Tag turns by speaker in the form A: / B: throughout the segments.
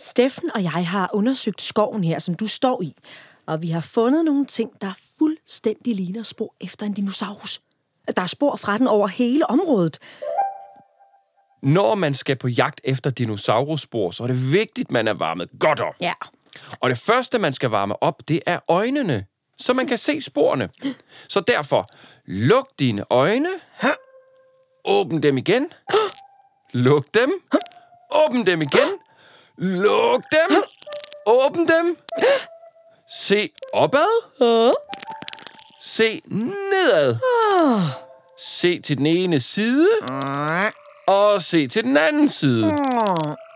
A: Steffen og jeg har undersøgt skoven her, som du står i, og vi har fundet nogle ting, der fuldstændig ligner spor efter en dinosaurus. Der er spor fra den over hele området.
B: Når man skal på jagt efter dinosaurusspor, så er det vigtigt, man er varmet godt op.
A: Ja.
B: Og det første, man skal varme op, det er øjnene, så man kan se sporene. Så derfor, luk dine øjne. Åbn dem igen. Luk dem. Åbn dem igen. Luk dem. Åbn dem. Se opad. Se nedad. Se til den ene side. Og se til den anden side.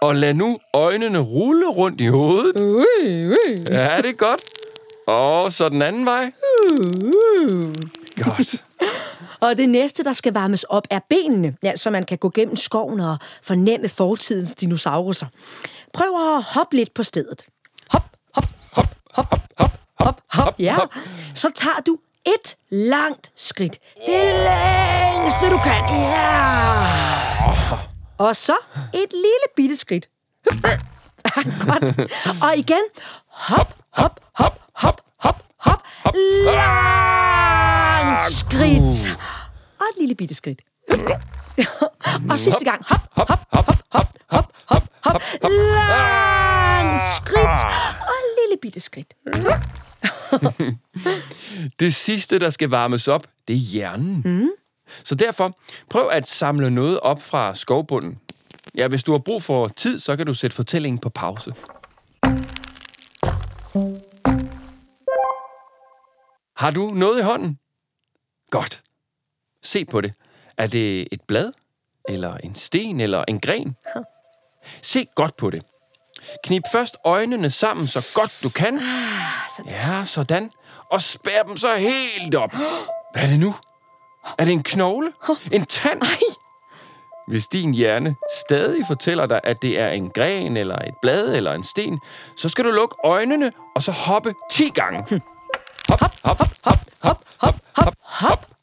B: Og lad nu øjnene rulle rundt i hovedet. Ja, det er godt. Og så den anden vej. Godt.
A: Og det næste, der skal varmes op, er benene, ja, så man kan gå gennem skoven og fornemme fortidens dinosauruser. Prøv at hoppe lidt på stedet. Hop, hop, hop, hop, hop, hop, hop, ja. Så tager du et langt skridt. Det længste, du kan. Ja. Og så et lille bitte skridt. Godt. Og igen. Hop, hop, hop, hop, hop, hop. Langt skridt. Og et lille bitte skridt. Og sidste gang. Hop, hop, hop, hop, hop, hop, hop, hop. Langt skridt. Og et lille bitte skridt.
B: Det sidste, der skal varmes op, det er hjernen. Mm. Så derfor, prøv at samle noget op fra skovbunden. Ja, hvis du har brug for tid, så kan du sætte fortællingen på pause. Har du noget i hånden? Godt. Se på det. Er det et blad? Eller en sten? Eller en gren? Se godt på det. Knip først øjnene sammen så godt du kan. Ja, sådan. Og spær dem så helt op. Hvad er det nu? Er det en knogle? En tand? Hvis din hjerne stadig fortæller dig, at det er en gren, eller et blad, eller en sten, så skal du lukke øjnene, og så hoppe 10 gange. Hop, hop, hop, hop, hop, hop, hop, hop, hop.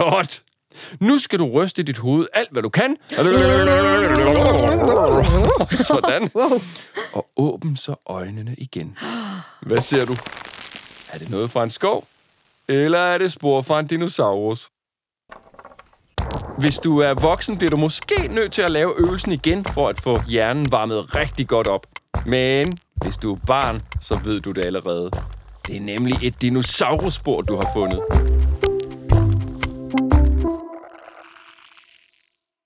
B: Godt. Nu skal du ryste dit hoved alt, hvad du kan. Sådan. Og åbn så øjnene igen. Hvad ser du? Er det noget fra en skov? Eller er det spor fra en dinosaurus? Hvis du er voksen, bliver du måske nødt til at lave øvelsen igen, for at få hjernen varmet rigtig godt op. Men hvis du er barn, så ved du det allerede. Det er nemlig et dinosaurusspor, du har fundet.